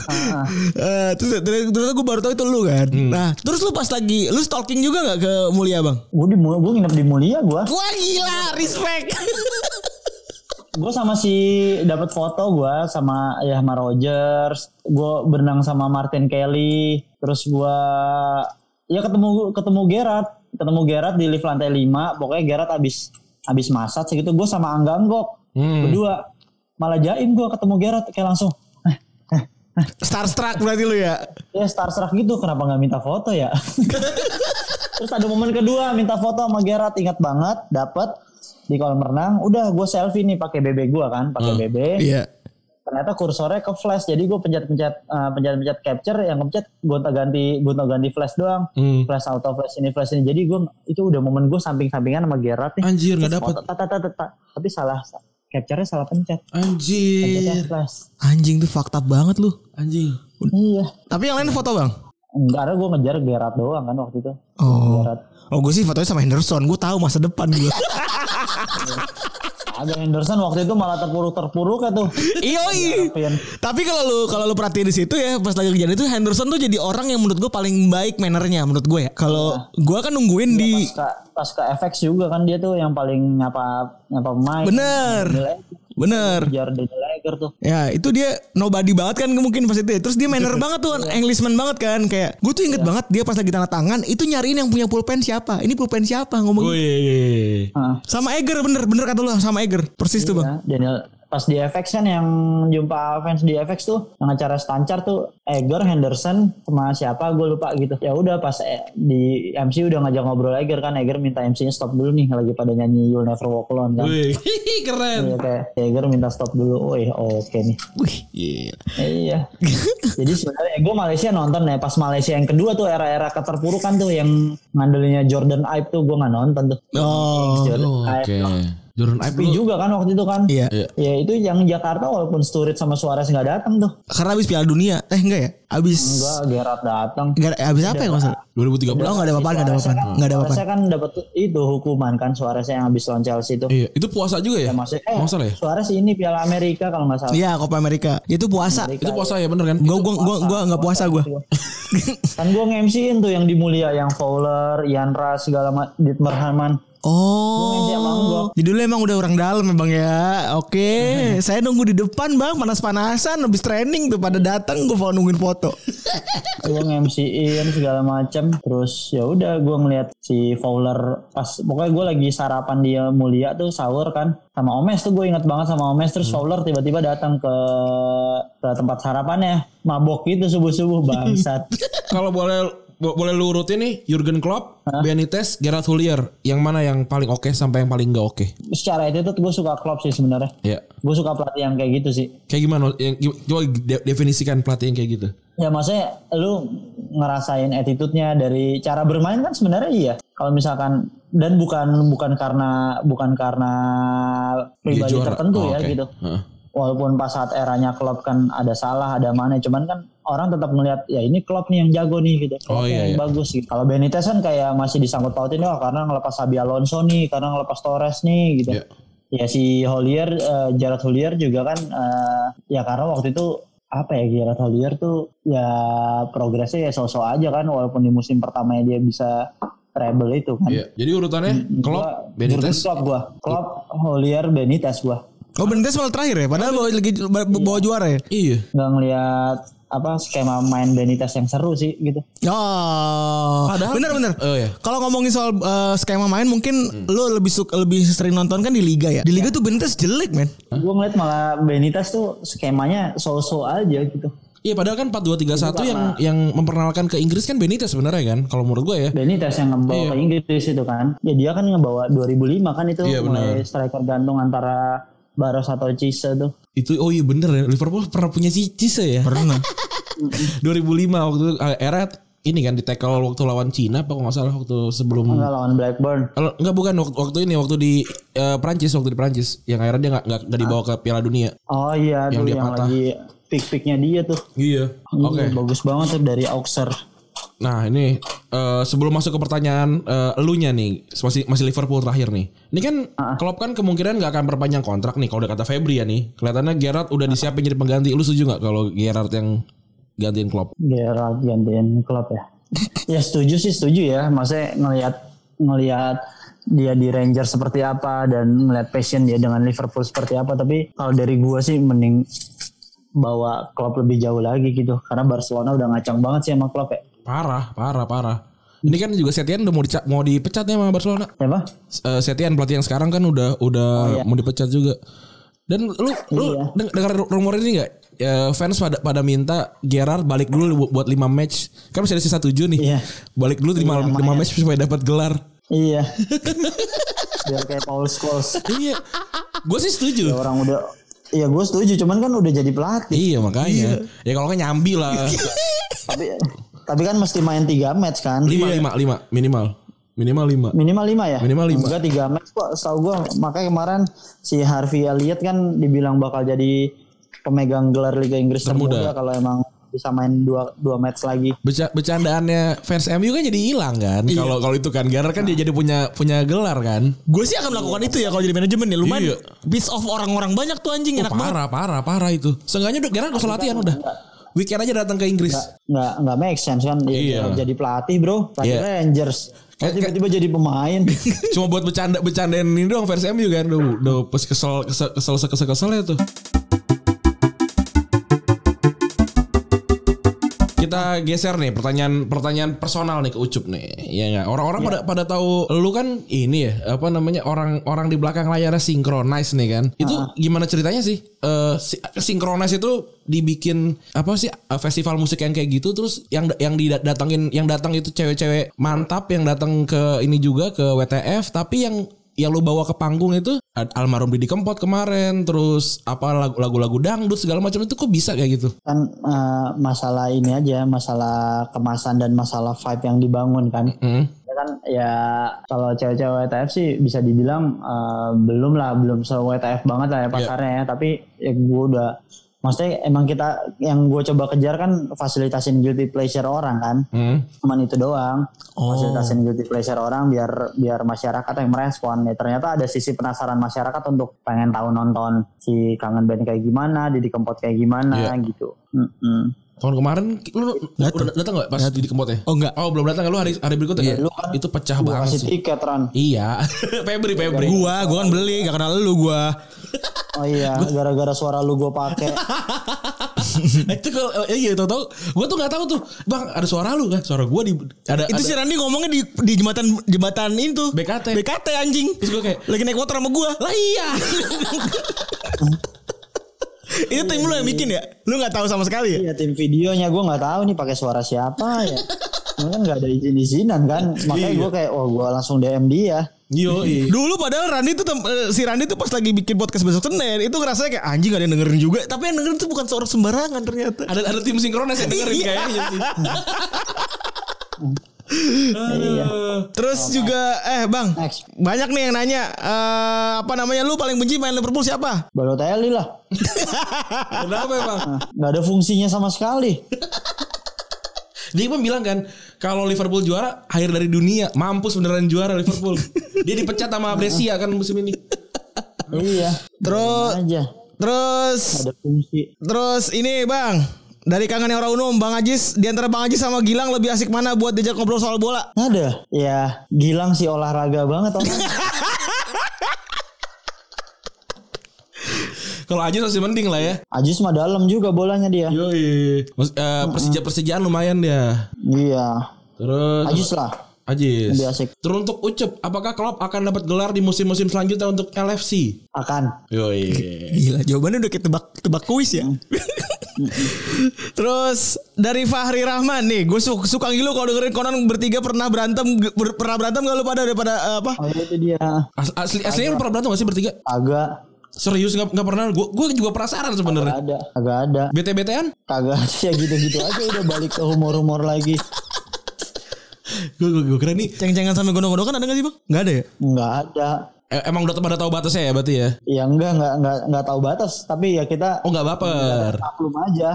Eh, terus ternyata gue baru tahu itu elu kan. Nah, terus lu pas lagi, lu stalking juga nggak ke Mulia bang? gue di gue nginep di Mulia gue Wah gila, respect. gue sama si dapat foto gue sama ya sama Rogers gue berenang sama Martin Kelly terus gue ya ketemu ketemu Gerard. Ketemu Gerard di lift lantai 5 pokoknya Gerard abis abis masak segitu gue sama Angga Anggok Hmm. berdua. Malah jaim gue ketemu Gerard kayak langsung Starstruck berarti lu ya? ya starstruck gitu. Kenapa nggak minta foto ya? Terus ada momen kedua minta foto sama Gerard. Ingat banget dapat di kolam renang. Udah gue selfie nih pakai BB gue kan pakai BB Iya. Ternyata kursornya ke flash jadi gue pencet-pencet uh, pencet-pencet capture yang pencet gonta ganti gonta ganti flash doang Hmm. flash auto flash ini flash ini jadi gue itu udah momen gue samping-sampingan sama Gerard nih Anjir nggak dapet. tapi salah capture-nya salah pencet Anjir. flash Anjing tuh fakta banget lu. Anjing. iya Tapi yang lain foto bang? enggak ada gue ngejar Gerard doang kan waktu itu Oh. Gerard Oh gue sih fotonya sama Henderson. Gue tahu masa depan gue. ada Henderson waktu itu malah terpuruk-terpuruk ya tuh. Iyoi. Pian. Tapi kalau lu kalau lu perhatiin di situ ya pas lagi kejadian itu Henderson tuh jadi orang yang menurut gue paling baik mannernya menurut gue ya. Kalau gue kan nungguin di pas ke FX juga kan dia tuh yang paling nyapa nyapa pemain. Bener. Bener. Jar Lager tuh. Ya itu dia nobody banget kan mungkin pas itu ya. Terus dia manner banget tuh Englishman banget kan. Kayak gue tuh inget banget dia pas lagi tanda tangan Itu nyariin yang punya pulpen siapa? Ini pulpen siapa? ngomong Wih. Hah. Sama Eger bener Bener kata lu sama Eger. Persis tuh bang. Daniel pas di FX kan yang jumpa fans di FX tuh yang acara stancar tuh Eger Henderson sama siapa gue lupa gitu ya udah pas eh, di MC udah ngajak ngobrol Eger kan Eger minta MC-nya stop dulu nih lagi pada nyanyi You'll Never Walk Alone kan Wih, keren. Iya kayak Eger minta stop dulu oh oke nih Wih, iya. iya jadi sebenarnya gue Malaysia nonton ya pas Malaysia yang kedua tuh era-era keterpurukan tuh yang ngandelinnya Jordan Ibe tuh gue nggak nonton tuh Oh, Oke. Jordan Ibe Sepi lu- juga kan waktu itu kan iya. Iya. Ya itu yang Jakarta walaupun Sturridge sama Suarez nggak datang tuh. Karena habis Piala Dunia. Eh enggak ya? Habis Enggak, Gerard datang. enggak habis apa ya masalah? 2013. Oh, enggak ada apa-apa, enggak ada apa-apa. Kan, Enggak ada apa-apa. Suarez kan dapat itu hukuman kan Suarez yang habis lawan Chelsea itu. Iya, itu puasa juga ya? Ya, maksudnya eh, ya? Suarez ini Piala Amerika kalau nggak salah. Iya, Copa Amerika. Itu puasa. Itu puasa ya bener kan? Gua gua gua gua enggak puasa gua. kan gua nge-MC-in tuh yang di Mulia yang Fowler, Ian Ras segala macam, Dietmar Hamann. Oh. Jadi dulu emang udah orang dalam ya bang ya. Oke, saya nunggu di depan bang, panas-panasan, habis training tuh pada datang, gue mau nungguin foto. gue nge-MC-in segala macam terus ya udah gue ngeliat si Fowler pas pokoknya gue lagi sarapan dia mulia tuh sahur kan. Sama Omes tuh gue inget banget sama Omes. Terus Fowler tiba-tiba datang ke ke tempat sarapannya. Mabok gitu subuh-subuh bangsat. Kalau boleh bo- boleh lu urutin nih Jurgen Klopp, Benitez, Gerard Houllier, yang mana yang paling oke sampai yang paling nggak oke? secara itu tuh gue suka Klopp sih sebenarnya Ya. gue suka pelatih yang kayak gitu sih Kayak gimana? Yang, coba de- definisikan pelatih yang kayak gitu. Ya maksudnya lu ngerasain attitude-nya dari cara bermain kan sebenarnya iya. Kalau misalkan dan bukan bukan karena bukan karena pribadi tertentu Oh, ya oke. gitu. Heeh. Walaupun pas saat eranya klub kan ada salah, ada mana, cuman kan orang tetap melihat ya ini klub nih yang jago nih gitu. Oh, Klopp iya, yang iya. bagus gitu. Kalau Benitez kan kayak masih disangkut pautin wah karena ngelepas Xabi Alonso nih, karena ngelepas Torres nih gitu. Iya. Ya si Hollier, eh, Gerard Hollier juga kan eh, ya karena waktu itu apa ya Gerard Hollier tuh ya progresnya ya so-so aja kan walaupun di musim pertamanya dia bisa treble itu kan. Iya. Jadi urutannya Klopp, Benitez. Klopp gua. Klopp, Hollier, Benitez gua. Oh Benitez malah terakhir ya, padahal bawa lagi bawa juara ya. Iya. Nggak ngelihat apa skema main Benitez yang seru sih gitu. Oh, Padahal- bener-bener. Oh ya. Kalau ngomongin soal eh, skema main, mungkin lo lebih suka lebih sering nonton kan di liga ya. Di liga tuh Benitez jelek men. Gue ngeliat malah Benitez tuh skemanya so-so aja gitu. Iya padahal kan 4-2-3-1 yang yang memperkenalkan ke Inggris kan Benitez sebenarnya kan kalau menurut gue ya. Benitez yang ngebawa Iya. ke Inggris itu kan. Ya dia kan ngebawa 2005 kan itu Iya, mulai benar. striker gantung antara Barros atau Cisse tuh. Itu oh iya bener ya Liverpool pernah punya Cisse ya. Pernah. 2005 waktu eh, era ini kan di tackle waktu lawan Cina apa nggak salah waktu sebelum Enggak lawan Blackburn. kalau enggak bukan waktu, waktu ini waktu di eh, Prancis waktu di Prancis yang akhirnya dia nggak nggak dibawa ke Piala Dunia. Oh iya Yang tuh dia yang patah. lagi pick-picknya dia tuh. Iya. Oke. Iya, bagus banget tuh dari Auxerre. Nah ini eh, sebelum masuk ke pertanyaan eh, elunya nih masih masih Liverpool terakhir nih. Ini kan Klopp kan kemungkinan nggak akan perpanjang kontrak nih kalau udah kata Febri ya nih. Kelihatannya Gerrard udah disiapin jadi pengganti. Lu setuju nggak kalau Gerrard yang gantiin Klopp? Gerard gantiin klub ya. ya setuju sih setuju ya. Maksudnya ngelihat ngelihat dia di Rangers seperti apa dan ngelihat passion dia dengan Liverpool seperti apa. Tapi kalau dari gua sih mending bawa klub lebih jauh lagi gitu. Karena Barcelona udah ngacang banget sih sama klub ya. Parah, parah, parah. Ini kan juga Setien udah mau dica- mau dipecat ya sama Barcelona. Apa? Eh, Setien pelatih yang sekarang kan udah udah mau dipecat juga. Dan lu lu Iya. deng- dengar rumor ini nggak? Ya, fans pada pada minta Gerard balik dulu bu- buat 5 match. Kan masih ada sisa 7 nih. Iya. Balik dulu 5 lima match supaya dapat gelar. Iya. Biar kayak Paul Scholes. iya. Gue sih setuju. Orang udah Iya gue setuju, cuman kan udah jadi pelatih. Iya makanya. Ya kalau kan nyambi lah. Tapi tapi kan mesti main tiga match kan. 5 5 5 minimal. Minimal 5. Minimal 5 ya? Minimal lima. Enggak 3 match kok setahu gue. Makanya kemarin si Harvey Elliott kan dibilang bakal jadi pemegang gelar Liga Inggris Termuda. termuda, kalau emang bisa main dua, dua match lagi. Beca bercandaannya fans MU kan jadi hilang kan. Kalau kalau itu kan Gerard kan dia jadi punya punya gelar kan. Gue sih akan melakukan itu ya kalau jadi manajemen ya. Lumayan Iya. piece of orang-orang banyak tuh anjing enak banget. parah, parah, parah itu. Seenggaknya udah Gerard gak usah latihan udah. Weekend aja datang ke Inggris. Nggak nggak make sense kan? Ya, Iya. Jadi pelatih bro, pelatih Iya. Rangers. Tiba-tiba jadi pemain. Cuma buat bercanda bercandain ini doang fans MU kan. Udah, udah pas kesel kesel kesel kesel keselnya tuh. Kita geser nih pertanyaan pertanyaan personal nih ke Ucup nih. Iya nggak? Orang-orang pada pada tahu lu kan ini ya apa namanya orang-orang di belakang layarnya synchronize nih kan. Itu gimana ceritanya sih? Eh si- synchronize itu dibikin apa sih eh, festival musik yang kayak gitu terus yang yang didatangin yang datang itu cewek-cewek mantap yang datang ke ini juga ke WTF tapi yang yang lu bawa ke panggung itu almarhum Didi Kempot kemarin terus apa lagu- lagu-lagu dangdut segala macam itu kok bisa kayak gitu? Kan eh, masalah ini aja masalah kemasan dan masalah vibe yang dibangun kan. Hmm. ya kan ya kalau cewek-cewek WTF sih bisa dibilang eh, belum lah belum se WTF banget lah ya pasarnya ya. Tapi ya gue udah maksudnya emang kita yang gue coba kejar kan fasilitasin guilty pleasure orang kan Hmm. cuman itu doang fasilitasin guilty pleasure orang biar biar masyarakat yang merespon ya ternyata ada sisi penasaran masyarakat untuk pengen tahu nonton si kangen band kayak gimana Didi Kempot kayak gimana Iya. gitu Mm-mm. Tahun kemarin lu udah datang nggak pas Didi Kempot ya? Oh enggak. Oh belum datang lu hari hari berikutnya? Lu kan itu pecah banget kasih sih. tiket Ran Iya, Febri Febri. Gua, gua kan beli, gak kenal lu gua. Oh iya gara-gara suara lu gue pakai itu kalau eh, iya tahu tahu. Gue tuh nggak tahu tuh, bang ada suara lu kan? Suara gue di ada Itu ada, si Randi ngomongnya di di jembatan jembatan itu. BKT. BKT anjing. Terus gue kayak Lagi naik motor sama gua. lah iya. Itu tim lu yang bikin ya? Lu gak tahu sama sekali ya? Iya tim videonya gue nggak tahu nih pakai suara siapa ya. Kan nggak ada izin izinan kan, makanya gue kayak oh gue langsung DM dia. Yo, iya. Dulu padahal Randi tuh tem- eh, si Randi tuh pas lagi bikin podcast besok Senin itu ngerasanya kayak anjing gak ada yang dengerin juga. Tapi yang dengerin tuh bukan seorang sembarangan ternyata. Ada ada tim sinkronis yang dengerin Iya. kayaknya sih. Iya. Terus juga eh Bang, Next. banyak nih yang nanya eh, apa namanya lu paling benci main Liverpool siapa? Balotelli lah, Kenapa bang? nggak ada fungsinya sama sekali. Dia pun bilang kan kalau Liverpool juara akhir dari dunia, mampus beneran juara Liverpool. Dia dipecat sama Brescia kan musim ini. iya. Terus aja terus ada fungsi. terus ini Bang, dari kangen yang orang umum Bang Ajis di antara Bang Ajis sama Gilang lebih asik mana buat diajak ngobrol soal bola? Ada, ya Gilang sih olahraga banget orang. Kalau aja masih mending lah ya. Ajis mah dalam juga bolanya dia. Yoi. Mas- eh, Persija Persijaan lumayan dia. Iya. Terus Ajis lah. Ajis. Lebih asik. Terus untuk Ucup, apakah Klopp akan dapat gelar di musim-musim selanjutnya untuk LFC? Akan. Yoi. Gila, jawabannya udah kayak tebak tebak kuis ya. Terus dari Fahri Rahman nih, gue suka, suka ngilu kalau dengerin konon bertiga pernah berantem, ber- pernah berantem gak lu pada daripada eh, apa? Oh itu dia. As- Asli aslinya lu pernah berantem gak sih bertiga? Agak. Serius nggak nggak pernah. Gue gue juga penasaran Agak sebenarnya. ada. Agak ada. BT-BTan? Kagak ya gitu-gitu aja udah balik ke humor-humor lagi. Gue gue gue kira nih. Ceng-cengan sampai gondok-gondokan ada gak sih bang? Gak ada ya? Nggak ada. eh, emang udah pada tahu batasnya ya berarti ya? Ya enggak enggak enggak enggak tahu batas, tapi ya kita Oh nggak baper. maklum aja.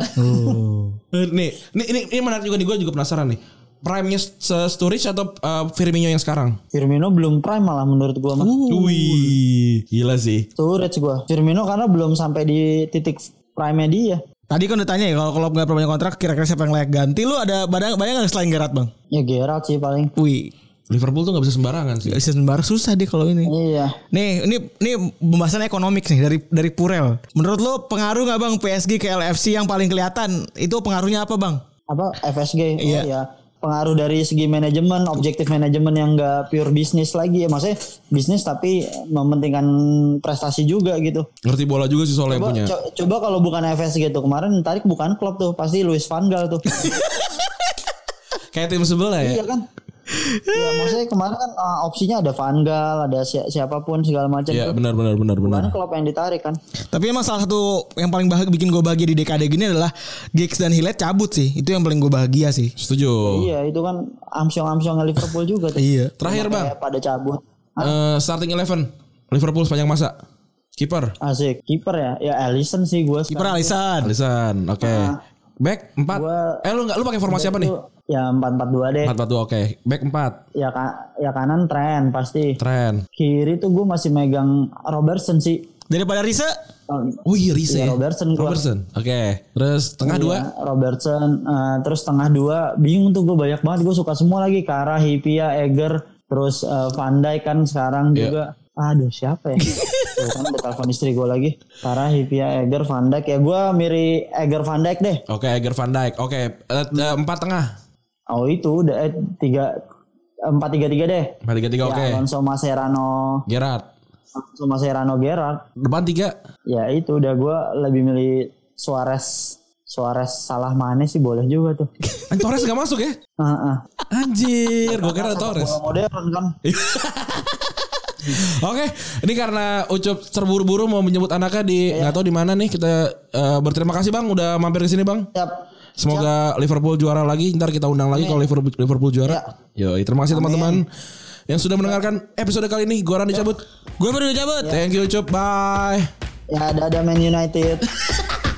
Eh, Nih, nih ini ini menarik juga nih gue juga penasaran nih. Prime-nya se- Sturridge atau eh, Firmino yang sekarang? Firmino belum prime malah menurut gua mah. Wih, gila sih. Storage gua. Firmino karena belum sampai di titik prime dia. Tadi kan udah tanya ya kalau kalau nggak perpanjang kontrak kira-kira siapa yang layak ganti? Lu ada bayang bayang nggak selain Gerard bang? Ya Gerrard sih paling. Wih, Liverpool tuh nggak bisa sembarangan sih. gak bisa sembar susah deh kalau ini. Iya. Nih, ini ini pembahasan ekonomik nih dari dari Purel. Menurut lo pengaruh nggak bang PSG ke LFC yang paling kelihatan? Itu pengaruhnya apa bang? Apa FSG? Oh Iya. Pengaruh dari segi manajemen, objektif manajemen yang enggak pure bisnis lagi ya. Maksudnya bisnis tapi mementingkan prestasi juga gitu. Ngerti bola juga sih soalnya Coba, punya. co- coba kalau bukan FSG tuh kemarin tarik bukan klub tuh pasti Luis Van Gaal tuh. Kayak tim sebelah ya. iya kan? Ya maksudnya kemarin kan ah, opsinya ada Van Gaal, ada si- siapa pun segala macam Iya benar benar benar benar. Bukan klub yang ditarik kan? Tapi emang salah satu yang paling bahagia bikin gue bahagia di dekade gini adalah Giggs dan Hilet cabut sih. Itu yang paling gue bahagia sih. Setuju. Iya itu kan amsyong-amsyongnya Liverpool juga tuh. Iya. Terakhir bang, pada cabut. eh, starting eleven Liverpool sepanjang masa. Kiper Asik. Kiper ya? Ya Alisson sih gue. Kiper Alisson. Alisson, oke. Back 4 Gua- Eh lu nggak lu pakai formasi apa nih? Ya 4-4-2 deh. 4 4 oke. Back 4 Ya, ka- ya kanan tren pasti. Tren. Kiri tuh gue masih megang Robertson sih. Daripada Risa, Oh iya Rize Iya, ya. Robertson gua. Robertson. Oke. Terus tengah Iya, dua. Robertson. eh, terus tengah dua. Bingung tuh gue banyak banget. Gue suka semua lagi. Kara, Hipia, Eger. Terus eh, Van Dijk kan sekarang Iya. juga. Aduh siapa ya? Tuh kan udah telepon istri gue lagi. Tara, Hipia, Eger, Van Dijk. Ya gue mirip Eger Van Dijk deh. Oke, Eger Van Dijk. Oke, eh, eh, empat tengah. Oh itu udah eh, tiga empat tiga tiga deh. Empat tiga tiga. Oke. Ya, Alonso Mascherano, Gerard. Alonso Mascherano Gerrard. Depan tiga. Ya itu udah gue lebih milih Suarez. Suarez salah mana sih boleh juga tuh. Torres gak masuk ya? Heeh. Anjir, gue kira Torres. Modern kan. Oke, ini karena Ucup terburu-buru mau menyebut anaknya di nggak tahu di mana nih. Kita eh, berterima kasih Bang udah mampir ke sini Bang. Siap. Semoga Liverpool juara lagi. Ntar kita undang lagi kalau Liverpool Liverpool juara. Yo, terima kasih teman-teman yang sudah mendengarkan episode kali ini. Gua Rani cabut. Gue baru cabut. Thank you Ucup. Bye. Ya ada ada Man United.